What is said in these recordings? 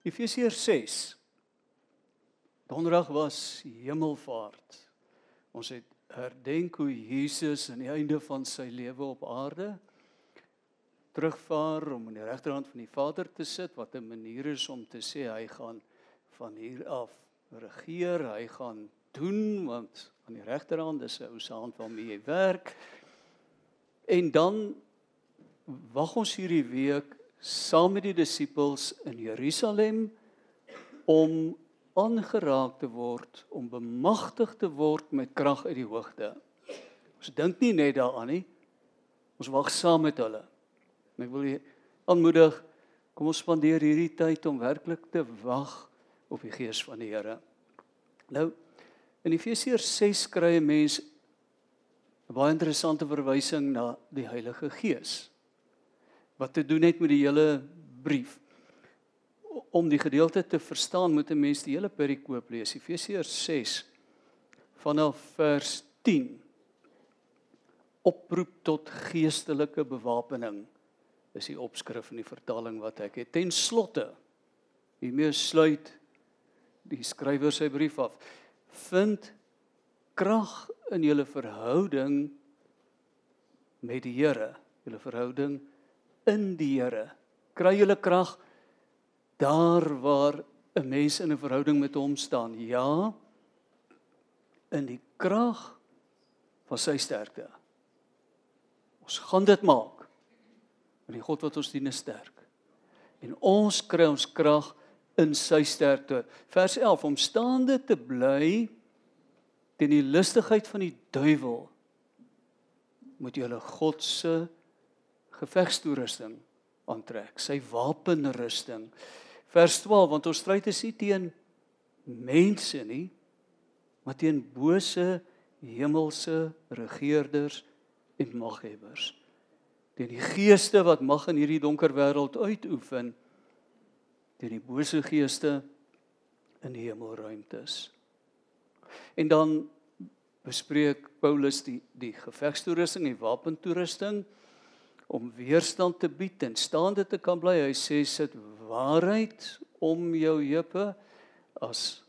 Efesiërs 6. Donderdag was Hemelvaart. Ons het herdenk hoe Jesus aan die einde van sy lewe op aarde terugvaar om aan die regterhand van die Vader te sit wat 'n manier is om te sê hy gaan van hier af regeer, hy gaan doen want aan die regterhand is 'n ou se hand waarmee hy werk. En dan wag ons hierdie week saam met die disippels in Jerusalem om aangeraak te word, om bemagtig te word met krag uit die hoogte. Ons dink nie net daaraan nie. Ons wag saam met hulle. En ek wil julle aanmoedig kom ons spandeer hierdie tyd om werklik te wag op die gees van die Here. Nou in Efesiërs 6 kry 'n mens 'n baie interessante verwysing na die Heilige Gees wat te doen het met die hele brief. Om die gedeelte te verstaan, moet 'n mens die hele perikoop lees. Efesiërs 6 vanaf vers 10. Oproep tot geestelike bewapening is die opskrif in die vertaling wat ek het. Ten slotte hiermee sluit die skrywer sy brief af. Vind krag in julle verhouding met die Here, julle verhouding in die Here. Kry julle krag daar waar 'n mens in 'n verhouding met hom staan. Ja. In die krag van sy sterkte. Ons gaan dit maak. Want die God wat ons dien is sterk. En ons kry ons krag in sy sterkte. Vers 11 om staande te bly teen die lustigheid van die duiwel moet jy hulle God se gevegstoerusting aantrek, sy wapenrusting. Vers 12, want ons stryd is nie teen mense nie, maar teen bose hemelse regerders en maghebbers. Teen die geeste wat mag in hierdie donker wêreld uitoefen, teen die bose geeste in die hemelruimtes. En dan bespreek Paulus die die gevegstoerusting en wapentoerusting om weerstand te bied en staande te kan bly. Hy sê sit waarheid om jou heupe as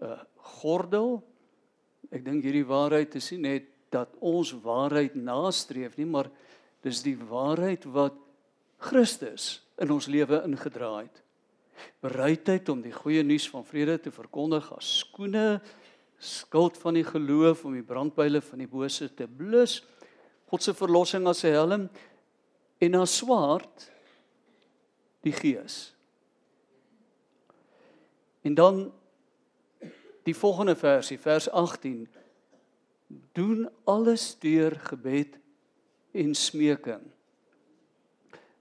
'n uh, gordel. Ek dink hierdie waarheid is nie net dat ons waarheid nastreef nie, maar dis die waarheid wat Christus in ons lewe ingedra het. Bereidheid om die goeie nuus van vrede te verkondig as skoene, skild van die geloof om die brandpyle van die bose te blus, God se verlossing as 'n helm en na swaard die gees. En dan die volgende versie, vers 18 doen alles deur gebed en smeking.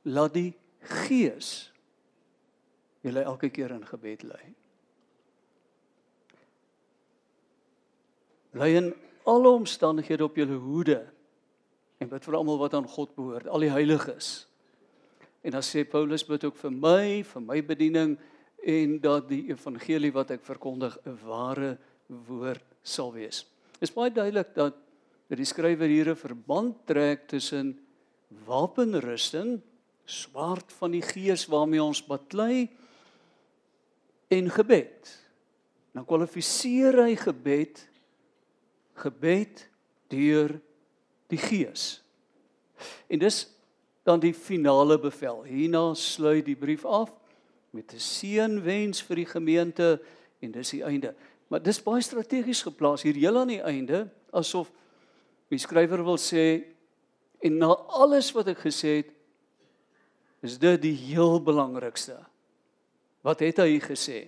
Laat die gees julle elke keer in gebed lei. Lei in alle omstandighede op julle hoede en bid vir almal wat aan God behoort, al die heiliges. En dan sê Paulus bid ook vir my, vir my bediening en dat die evangelie wat ek verkondig 'n ware woord sal wees. Dit is baie duidelik dat dat die skrywer hier 'n verband trek tussen wapenrusting, swaard van die gees waarmee ons baklei en gebed. Dan kwalifiseer hy gebed gebed deur die Gees. En dis dan die finale bevel. Hierna sluit die brief af met 'n seënwens vir die gemeente en dis die einde. Maar dis baie strategies geplaas hier heel aan die einde asof die skrywer wil sê en na alles wat ek gesê het is dit die heel belangrikste. Wat het hy gesê?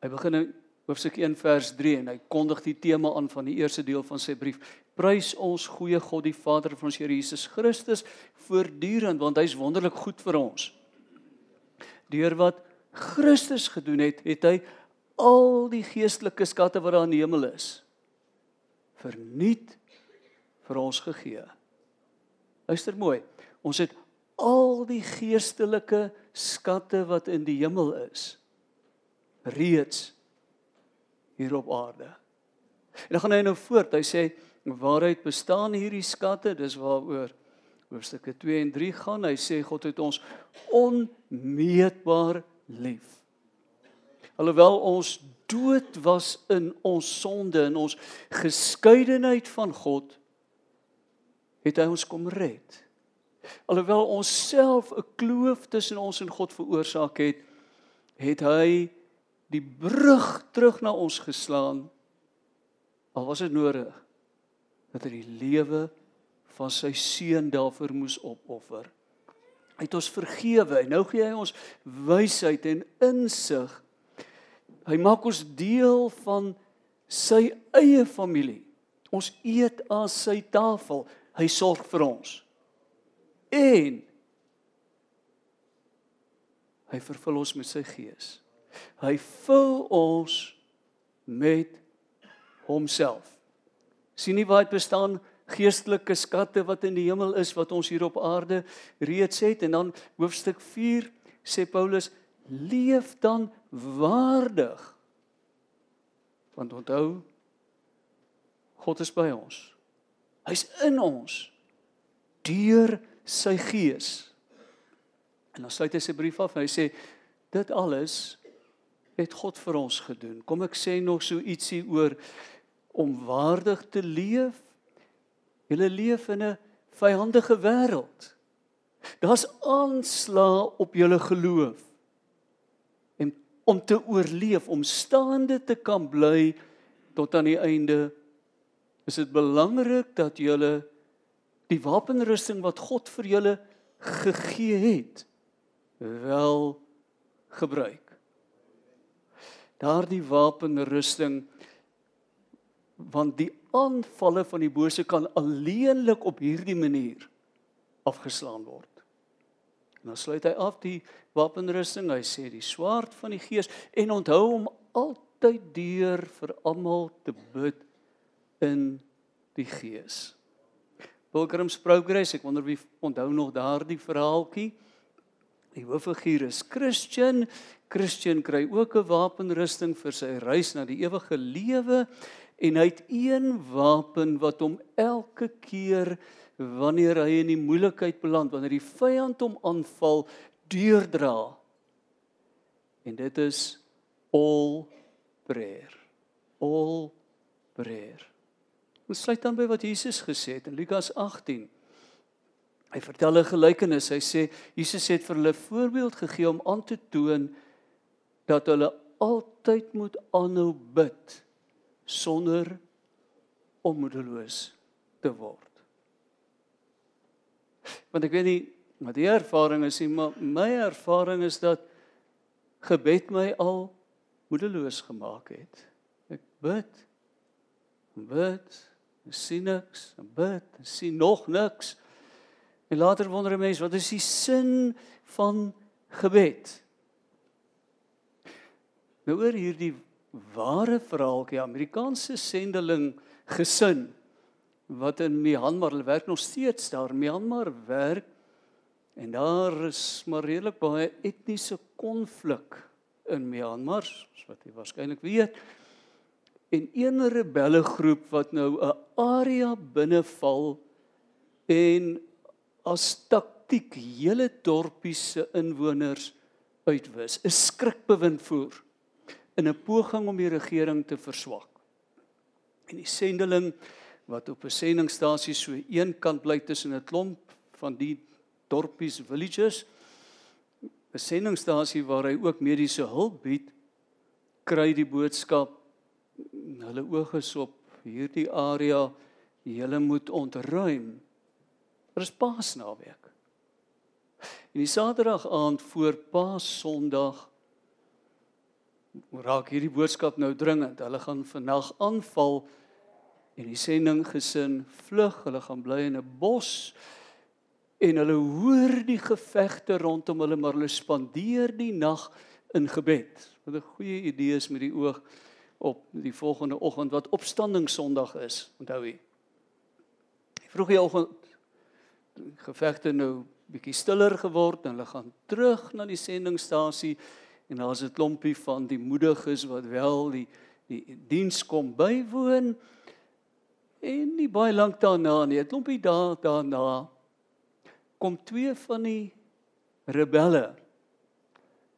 Hy begin in hoofstuk 1 vers 3 en hy kondig die tema aan van die eerste deel van sy brief. Prys ons goeie God die Vader van ons Here Jesus Christus voortdurend want hy's wonderlik goed vir ons. Deur wat Christus gedoen het, het hy al die geestelike skatte wat daar in die hemel is verniet vir ons gegee. Luister mooi. Ons het al die geestelike skatte wat in die hemel is reeds hier op aarde. En dan gaan hy nou voort. Hy sê waaruit bestaan hierdie skatte? Dis waaroor hoofstukke 2 en 3 gaan. Hy sê God het ons onmeetbaar lief. Alhoewel ons dood was in ons sonde en ons geskeidenheid van God, het hy ons kom red. Alhoewel ons self 'n kloof tussen ons en God veroorsaak het, het hy die brug terug na ons geslaan. Al was dit nodig dat hy die lewe van sy seun daarvoor moes opoffer. Hy het ons vergewe en nou gee hy ons wysheid en insig. Hy maak ons deel van sy eie familie. Ons eet aan sy tafel. Hy sorg vir ons. En hy vervul ons met sy gees. Hy vul ons met homself. Sien nie waar dit bestaan geestelike skatte wat in die hemel is wat ons hier op aarde reeds het? En dan hoofstuk 4 sê Paulus leef dan waardig. Want onthou God is by ons. Hy's in ons deur sy gees. En dan sluit hy sy brief af en hy sê dit alles het God vir ons gedoen. Kom ek sê nog so ietsie oor om waardig te leef Julle leef in 'n vyandige wêreld. Daar's aanslae op julle geloof. En om te oorleef, om staande te kan bly tot aan die einde, is dit belangrik dat julle die wapenrusting wat God vir julle gegee het, wel gebruik. Daardie wapenrusting want die aanvalle van die bose kan alleenlik op hierdie manier afgeslaan word. En dan sluit hy af die wapenrusting. Hy sê die swaard van die gees en onthou om altyd deur vir almal te bid in die gees. Pilgrim's Progress, ek wonder wie onthou nog daardie verhaaltjie. Die hooffiguur is Christian. Christian kry ook 'n wapenrusting vir sy reis na die ewige lewe en hy het een wapen wat hom elke keer wanneer hy in die moeilikheid beland, wanneer die vyand hom aanval, deurdra. En dit is all prayer. All prayer. Ons sluit dan by wat Jesus gesê het in Lukas 18. Hy vertel 'n gelykenis. Hy sê Jesus het vir hulle voorbeeld gegee om aan te toon dat hulle altyd moet aanhou bid sonder om moedeloos te word. Want ek weet nie wat die ervaring is nie, maar my ervaring is dat gebed my al moedeloos gemaak het. Ek bid en bid, en sien niks, en bid, en sien nog niks. En later wonder 'n mens, wat is die sin van gebed? Nou oor hierdie ware verhaaltjie Amerikaanse sendeling gesin wat in Myanmar hulle werk nog steeds daar in Myanmar werk en daar is maar redelik baie etniese konflik in Myanmar wat jy waarskynlik weet en een rebelle groep wat nou 'n area binneval en as taktik hele dorpie se inwoners uitwis 'n skrikbewind voer in 'n poging om die regering te verswak. En die sendeling wat op 'n sendingstasie so een kant bly tussen 'n klomp van die dorpies villages 'n sendingstasie waar hy ook mediese hulp bied kry die boodskap hulle oog is op hierdie area. Hulle moet ontruim. Dit is paasnaweek. En die saterdag aand voor paas sonderdag raak hierdie boodskap nou dringend. Hulle gaan vannag aanval en die sending gesin vlug. Hulle gaan bly in 'n bos en hulle hoor die gevegte rondom hulle maar hulle spandeer die nag in gebed. Wat 'n goeie idee is met die oog op die volgende oggend wat opstanding Sondag is. Onthou jy? Vroegie oggend gevegte nou bietjie stiller geword en hulle gaan terug na die sendingstasie en daar's 'n klompie van die moediges wat wel die die diens kom bywoon en nie baie lank daarna nie 'n klompie dae daarna kom twee van die rebelle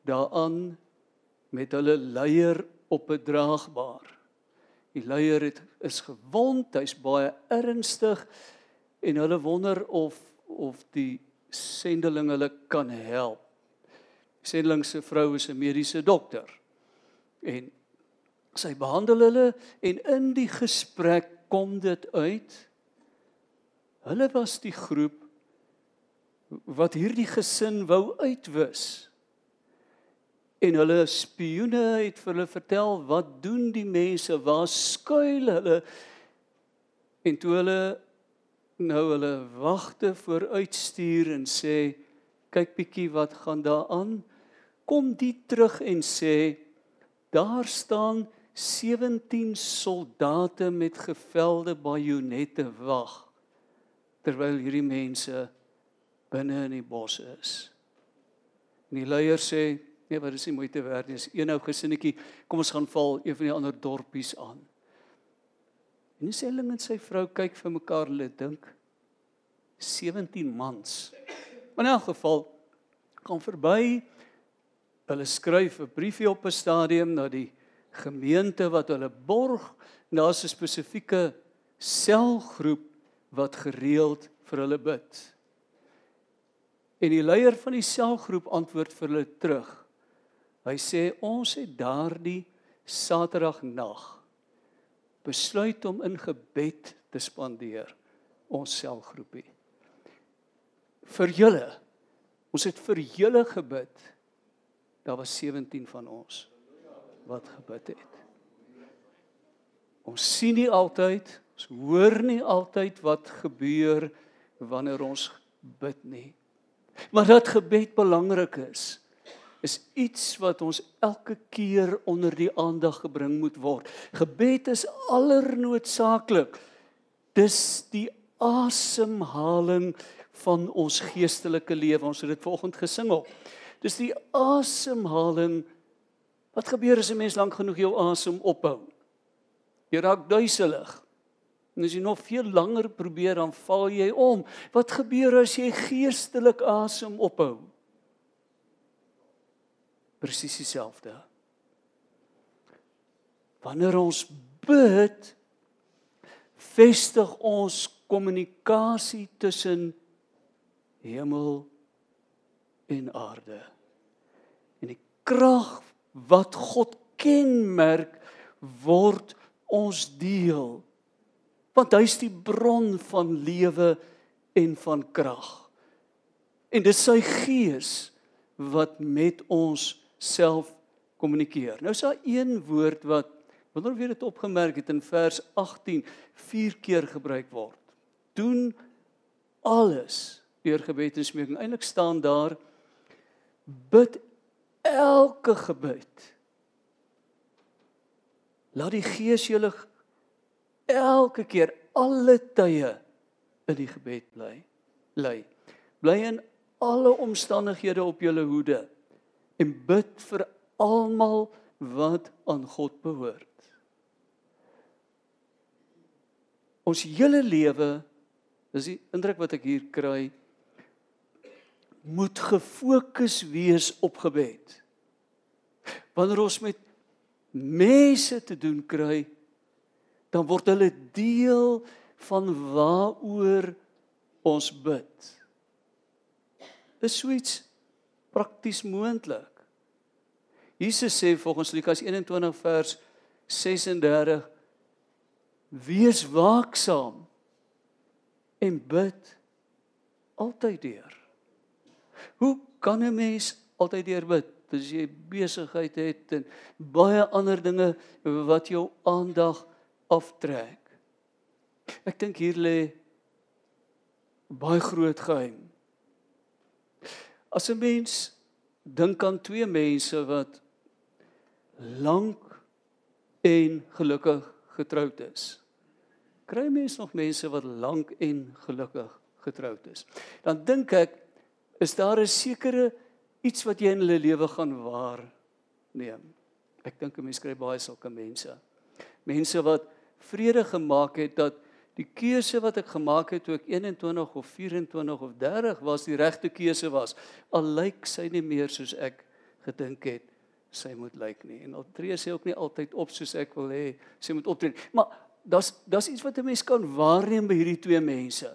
daaraan met hulle leier op 'n draagbaar. Die leier het is gewond, hy's baie ernstig en hulle wonder of of die sendeling hulle kan help. Die sendeling se vrou is 'n mediese dokter. En sy behandel hulle en in die gesprek kom dit uit hulle was die groep wat hierdie gesin wou uitwis. En hulle spioene het vir hulle vertel wat doen die mense, waar skuil hulle? En toe hulle nou hulle wagte vooruitstuur en sê kyk bietjie wat gaan daar aan, kom die terug en sê daar staan 17 soldate met gevelde bajonette wag terwyl hierdie mense binne in die bos is. En die leier sê Nee, wat is nie moeite werd nie. Dis een ou gesinnetjie. Kom ons gaan val een van die ander dorpies aan. En die selling en sy vrou kyk vir mekaar hulle dink 17 mans. Maar in elk geval kom verby. Hulle skryf 'n briefie op 'n stadium na die gemeente wat hulle borg. Daar's 'n spesifieke selgroep wat gereeld vir hulle bid. En die leier van die selgroep antwoord vir hulle terug. Hy sê ons het daardie Saterdag nag besluit om in gebed te spandeer ons selgroepie. Vir julle. Ons het vir julle gebid. Daar was 17 van ons wat gebid het. Ons sien nie altyd, ons hoor nie altyd wat gebeur wanneer ons bid nie. Maar dat gebed belangrik is is iets wat ons elke keer onder die aandag gebring moet word. Gebed is allernoodsaaklik. Dis die asemhaling van ons geestelike lewe. Ons het dit vanoggend gesing op. Dis die asemhaling. Wat gebeur as 'n mens lank genoeg jou asem ophou? Jy raak duiselig. En as jy nog veel langer probeer dan val jy om. Wat gebeur as jy geestelik asem ophou? presies dieselfde. Wanneer ons bid, vestig ons kommunikasie tussen hemel en aarde. En die krag wat God kenmerk word ons deel. Want hy is die bron van lewe en van krag. En dis sy gees wat met ons self kommunikeer. Nou is daar een woord wat wonder of jy dit opgemerk het in vers 18 vier keer gebruik word. Doen alles deur gebed en smeking. Eilik staan daar bid elke gebed. Laat die Gees julle elke keer alle tye in die gebed bly. Bly. Bly in alle omstandighede op julle hoede en bid vir almal wat aan God behoort. Ons hele lewe dis die indruk wat ek hier kry moet gefokus wees op gebed. Wanneer ons met mense te doen kry, dan word hulle deel van waaroor ons bid. Is suits prakties moontlik. Jesus sê volgens Lukas 21 vers 36 Wees waaksaam en bid altyd deur. Hoe kan 'n mens altyd deur bid as jy besigheid het en baie ander dinge wat jou aandag aftrek? Ek dink hier lê baie groot geheim. As 'n mens dink aan twee mense wat lank en gelukkig getroud is. Kry mens nog mense wat lank en gelukkig getroud is. Dan dink ek is daar 'n sekere iets wat jy in hulle lewe gaan waar neem. Ek dink 'n mens kry baie sulke mense. Mense wat vrede gemaak het dat die keuse wat ek gemaak het toe ek 21 of 24 of 30 was die regte keuse was al lyk sy nie meer soos ek gedink het sy moet lyk nie. En al tree sy ook nie altyd op soos ek wil hê sy moet optree. Maar daar's daar's iets wat 'n mens kan waarneem by hierdie twee mense.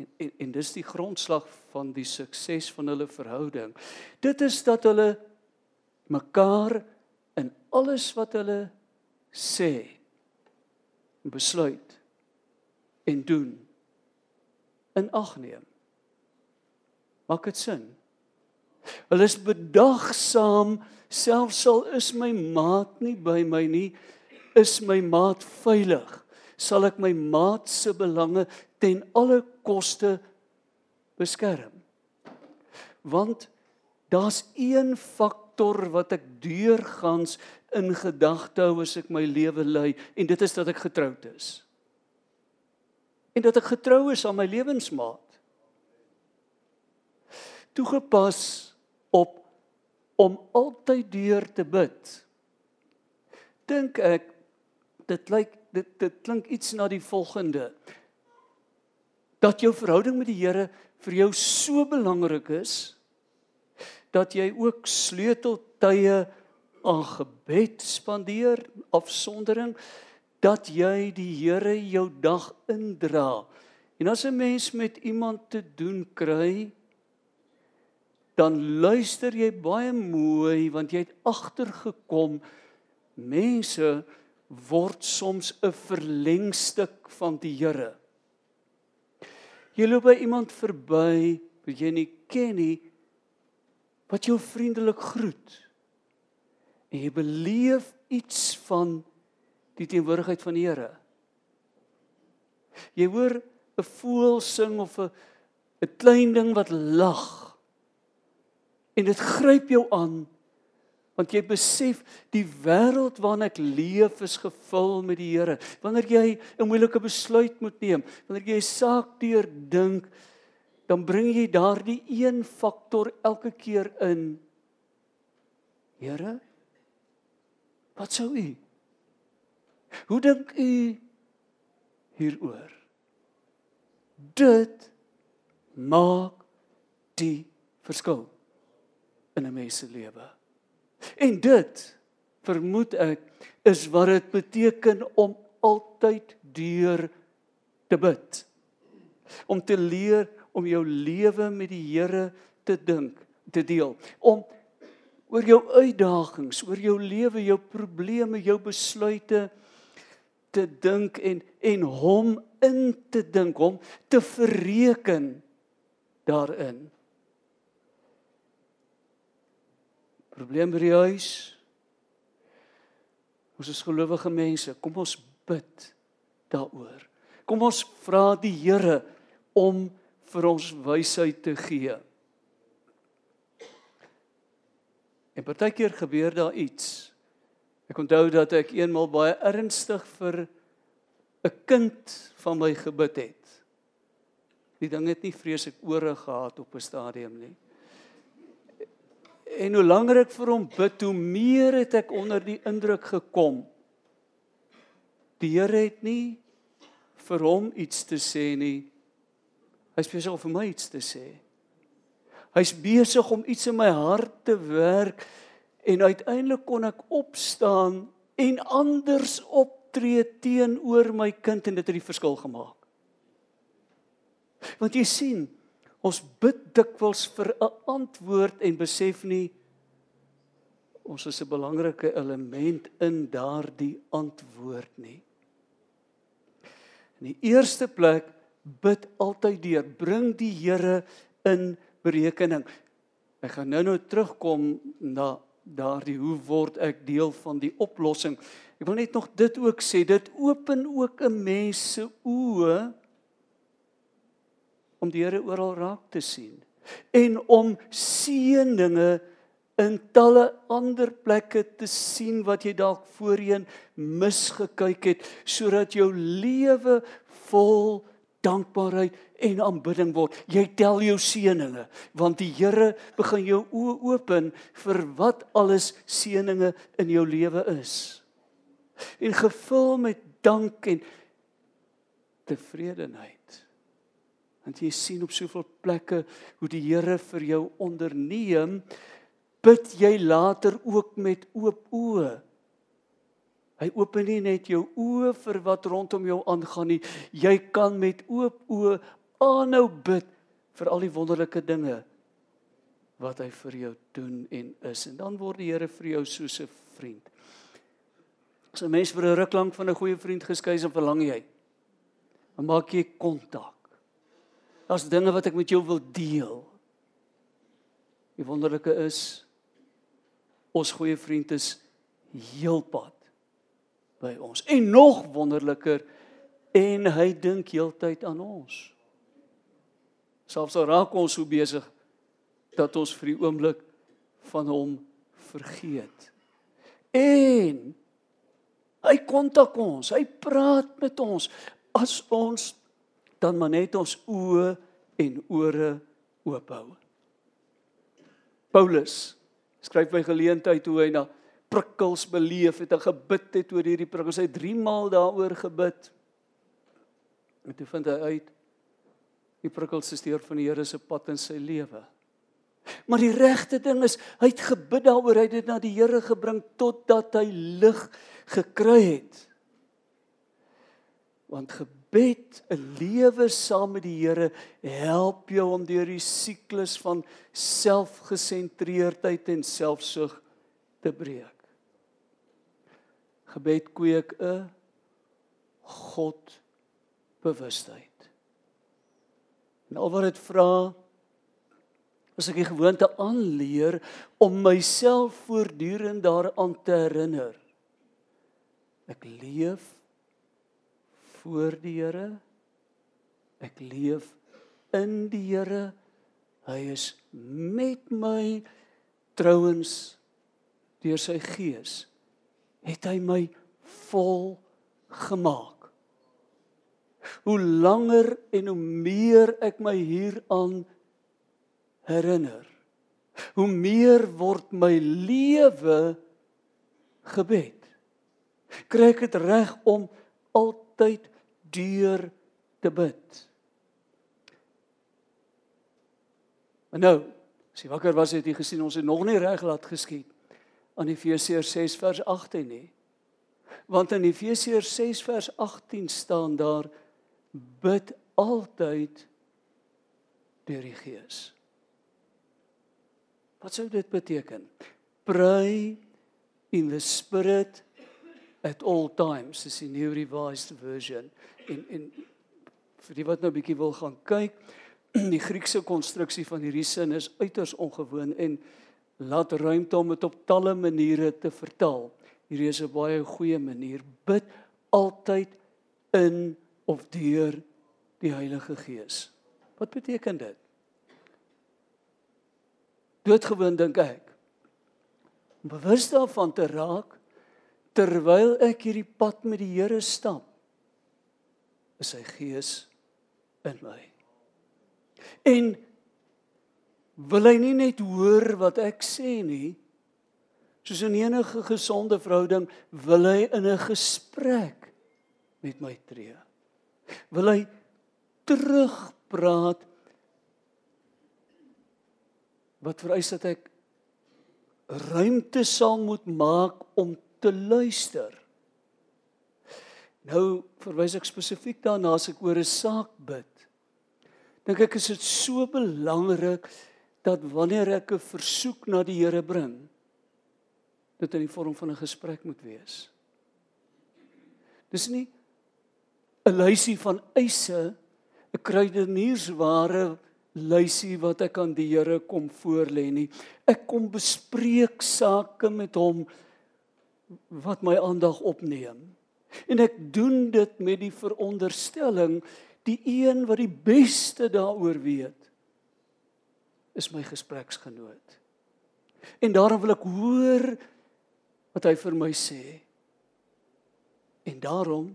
En en, en dis die grondslag van die sukses van hulle verhouding. Dit is dat hulle mekaar in alles wat hulle sê besluit en doen in ag neem. Maak dit sin? Hulle is bedagsaam selfs al is my maat nie by my nie, is my maat veilig. Sal ek my maat se belange ten alle koste beskerm. Want daar's een faktor wat ek deurgangs in gedagte hou as ek my lewe lei en dit is dat ek getroud is. En dat ek getrou is aan my lewensmaat. Toegepas op om altyd deur te bid. Dink ek dit lyk dit dit klink iets na die volgende dat jou verhouding met die Here vir jou so belangrik is dat jy ook sleuteltye aan gebed spandeer afsondering dat jy die Here jou dag indra. En as 'n mens met iemand te doen kry, dan luister jy baie mooi want jy het agtergekom mense word soms 'n verlengstuk van die Here. Jy loop by iemand verby wat jy nie ken nie wat jou vriendelik groet. En jy beleef iets van die teenwoordigheid van die Here. Jy hoor 'n voël sing of 'n 'n klein ding wat lag en dit gryp jou aan want jy besef die wêreld waarin ek leef is gevul met die Here. Wanneer jy 'n moeilike besluit moet neem, wanneer jy 'n saak deurdink, dan bring jy daardie een faktor elke keer in. Here, wat sou u? Hoe dink u hieroor? Dit maak die verskil in 'n mens se lewe. En dit vermoed ek is wat dit beteken om altyd deur te bid. Om te leer om jou lewe met die Here te dink, te deel, om oor jou uitdagings, oor jou lewe, jou probleme, jou besluite te dink en en hom in te dink, hom te verreken daarin. Probleem by die huis. Ons is gelowige mense, kom ons bid daaroor. Kom ons vra die Here om vir ons wysheid te gee. En partykeer gebeur daar iets. Ek onthou dat ek eenmal baie ernstig vir 'n kind van my gebid het. Die ding het nie vreeslik ore gehad op 'n stadium nie en hoe langer ek vir hom bid, hoe meer het ek onder die indruk gekom. Die Here het nie vir hom iets te sê nie. Hy's besig om vir my iets te sê. Hy's besig om iets in my hart te werk en uiteindelik kon ek opstaan en anders optree teenoor my kind en dit het die verskil gemaak. Want jy sien, Ons bid dikwels vir 'n antwoord en besef nie ons is 'n belangrike element in daardie antwoord nie. In die eerste plek bid altyd deur, bring die Here in berekening. Ek gaan nou-nou terugkom na daardie hoe word ek deel van die oplossing. Ek wil net nog dit ook sê, dit open ook 'n mens se oë om die Here oral raak te sien en om seëninge in talle ander plekke te sien wat jy dalk voorheen misgekyk het sodat jou lewe vol dankbaarheid en aanbidding word. Jy tel jou seëninge want die Here begin jou oë open vir wat alles seëninge in jou lewe is. En gevul met dank en tevredenheid. Want jy sien op soveel plekke hoe die Here vir jou onderneem bid jy later ook met oop oë. Hy open nie net jou oë vir wat rondom jou aangaan nie. Jy kan met oop oë aanhou bid vir al die wonderlike dinge wat hy vir jou doen en is. En dan word die Here vir jou soos 'n vriend. As 'n mens vir 'n ruk lank van 'n goeie vriend geskei is, verlang jy. Dan maak jy kontak. Daar's dinge wat ek met jou wil deel. Die wonderlike is ons goeie vriend is heelpad by ons. En nog wonderliker en hy dink heeltyd aan ons. Selfs al raak ons so besig dat ons vir die oomblik van hom vergeet. En hy kontak ons, hy praat met ons as ons dan maar net ons oë en ore oop hou. Paulus skryf by geleentheid hoe hy na prikkels beleef het en gebid het oor hierdie prikkels. Hy het 3 maal daaroor gebid. En toe vind hy uit die prikkels is deur van die Here se pad in sy lewe. Maar die regte ding is hy het gebid daaroor, hy het dit na die Here gebring totdat hy lig gekry het. Want gebed, 'n lewe saam met die Here help jou om deur die siklus van selfgesentreerdheid en selfsug te breek. Gebed kweek 'n God bewustheid. En al wat dit vra as ek die gewoonte aanleer om myself voortdurend daaraan te herinner. Ek leef voor die Here. Ek leef in die Here. Hy is met my trouens deur sy gees het hy my vol gemaak. Hoe langer en hoe meer ek my hieraan herinner, hoe meer word my lewe gebed. Kry ek dit reg om altyd deur te bid. Maar nou, as jy wakker was het jy gesien ons het nog nie reg laat geskied aan Efesiërs 6 vers 18 nie. Want in Efesiërs 6 vers 18 staan daar bid altyd deur die Gees. Wat sou dit beteken? Pray in the spirit at all times. Dis die New Revised Version. En en vir die wat nou bietjie wil gaan kyk, die Griekse konstruksie van hierdie sin is uiters ongewoon en laat ruimte om dit op talle maniere te vertaal. Hierdie is 'n baie goeie manier. Bid altyd in of deur die Heilige Gees. Wat beteken dit? Doodgewoon dink ek. Om bewus daarvan te raak terwyl ek hierdie pad met die Here stap, is sy Gees in my. En wil hy nie net hoor wat ek sê nie. Soos in enige gesonde verhouding wil hy in 'n gesprek met my tree. Wil hy terugpraat wat vereis dat ek ruimte sal moet maak om te luister. Nou verwys ek spesifiek daarna as ek oor 'n saak bid. Dink ek is dit so belangrik dat wanneer ek 'n versoek na die Here bring, dit in die vorm van 'n gesprek moet wees. Dis nie 'n lysie van eise, 'n kruideniersware lysie wat ek aan die Here kom voorlê nie. Ek kom bespreek sake met hom wat my aandag opneem. En ek doen dit met die veronderstelling die een wat die beste daaroor weet is my gespreksgenoot. En daarom wil ek hoor wat hy vir my sê. En daarom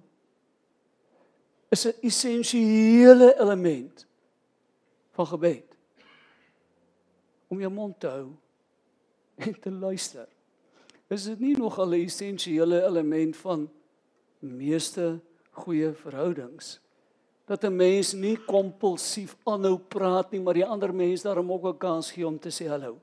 is 'n essensiële element van gebed om jou mond te hou en te luister. Is dit nie nog 'n essensiële element van meeste goeie verhoudings dat 'n mens nie kompulsief aanhou praat nie, maar die ander mens daarom ook 'n kans gee om te sê hallo.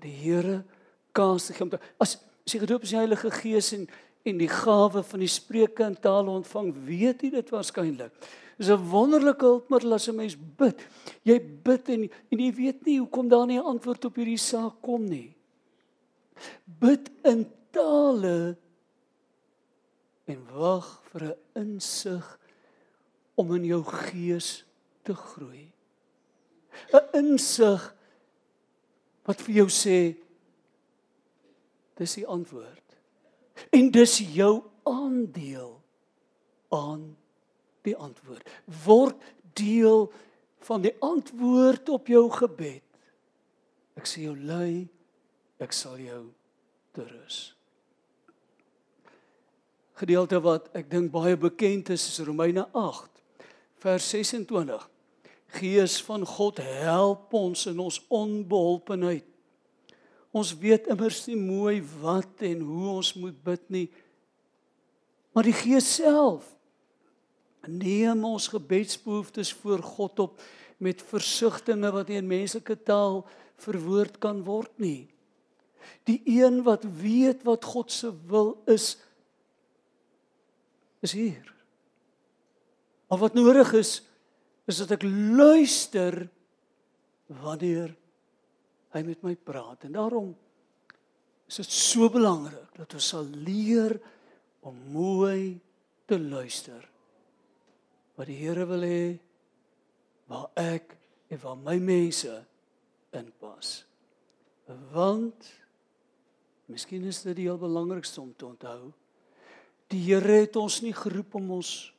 die Here kans te gee om te as as jy gedoop is in die Heilige Gees en en die gawe van die spreuke in tale ontvang, weet jy dit waarskynlik. Dis 'n wonderlike hulpmiddel as 'n mens bid. Jy bid en en jy weet nie hoekom daar nie 'n antwoord op hierdie saak kom nie. Bid in tale en wag vir 'n insig om in jou gees te groei. 'n Insig wat vir jou sê dis die antwoord. En dis jou aandeel aan die antwoord. Word deel van die antwoord op jou gebed. Ek sê jou lei, ek sal jou terus. Gedeelte wat ek dink baie bekend is is Romeine 8 vers 26. Gees van God help ons in ons onbeholpenheid. Ons weet immers nie mooi wat en hoe ons moet bid nie. Maar die Gees self neem ons gebedsbehoeftes voor God op met versigtings wat nie in menslike taal verwoord kan word nie. Die een wat weet wat God se wil is is hier. Al wat nodig is is dat ek luister wanneer hy met my praat en daarom is dit so belangrik dat ons sal leer om mooi te luister wat die Here wil hê waar ek en waar my mense inpas want miskien is dit die heel belangrikste om te onthou die Here het ons nie geroep om ons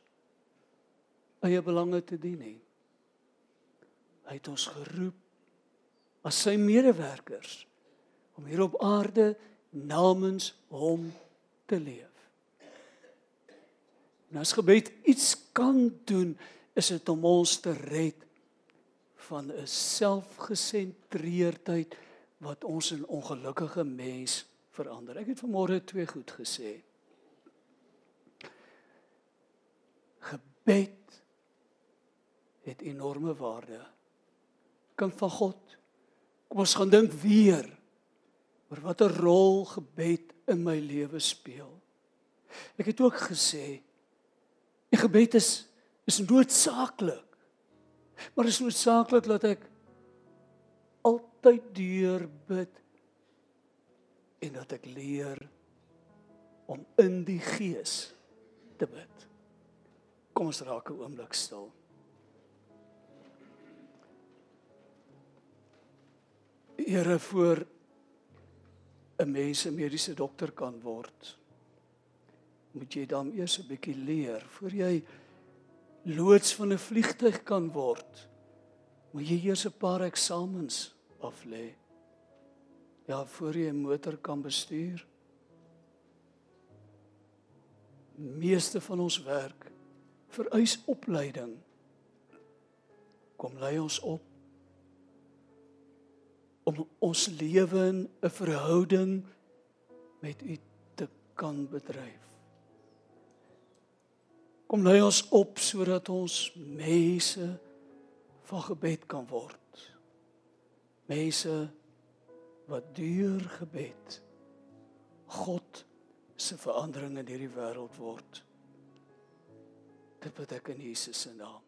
eie belange te dien nie hy het ons geroep as sy medewerkers om hier op aarde namens hom te leef. En as gebed iets kan doen, is dit om ons te red van 'n selfgesentreerdheid wat ons 'n ongelukkige mens verander. Ek het vanmôre twee goed gesê. Gebed het enorme waarde. Kind van God Kom ons gaan dink weer oor watter rol gebed in my lewe speel. Ek het ook gesê die gebed is is noodsaaklik. Maar is noodsaaklik dat ek altyd deur bid en dat ek leer om in die gees te bid. Kom ons raak 'n oomblik stil. Here voor 'n mens 'n mediese dokter kan word, moet jy dan eers 'n bietjie leer voor jy loods van 'n vliegtyg kan word. Moet jy eers 'n paar eksamens aflê. Ja, voor jy 'n motor kan bestuur. Meeste van ons werk vereis opleiding. Kom lei ons op om ons lewe in 'n verhouding met U te kan bedryf. Kom lei ons op sodat ons mense van gebed kan word. Mense wat deur gebed God se verandering in hierdie wêreld word. Dit bid ek in Jesus se naam.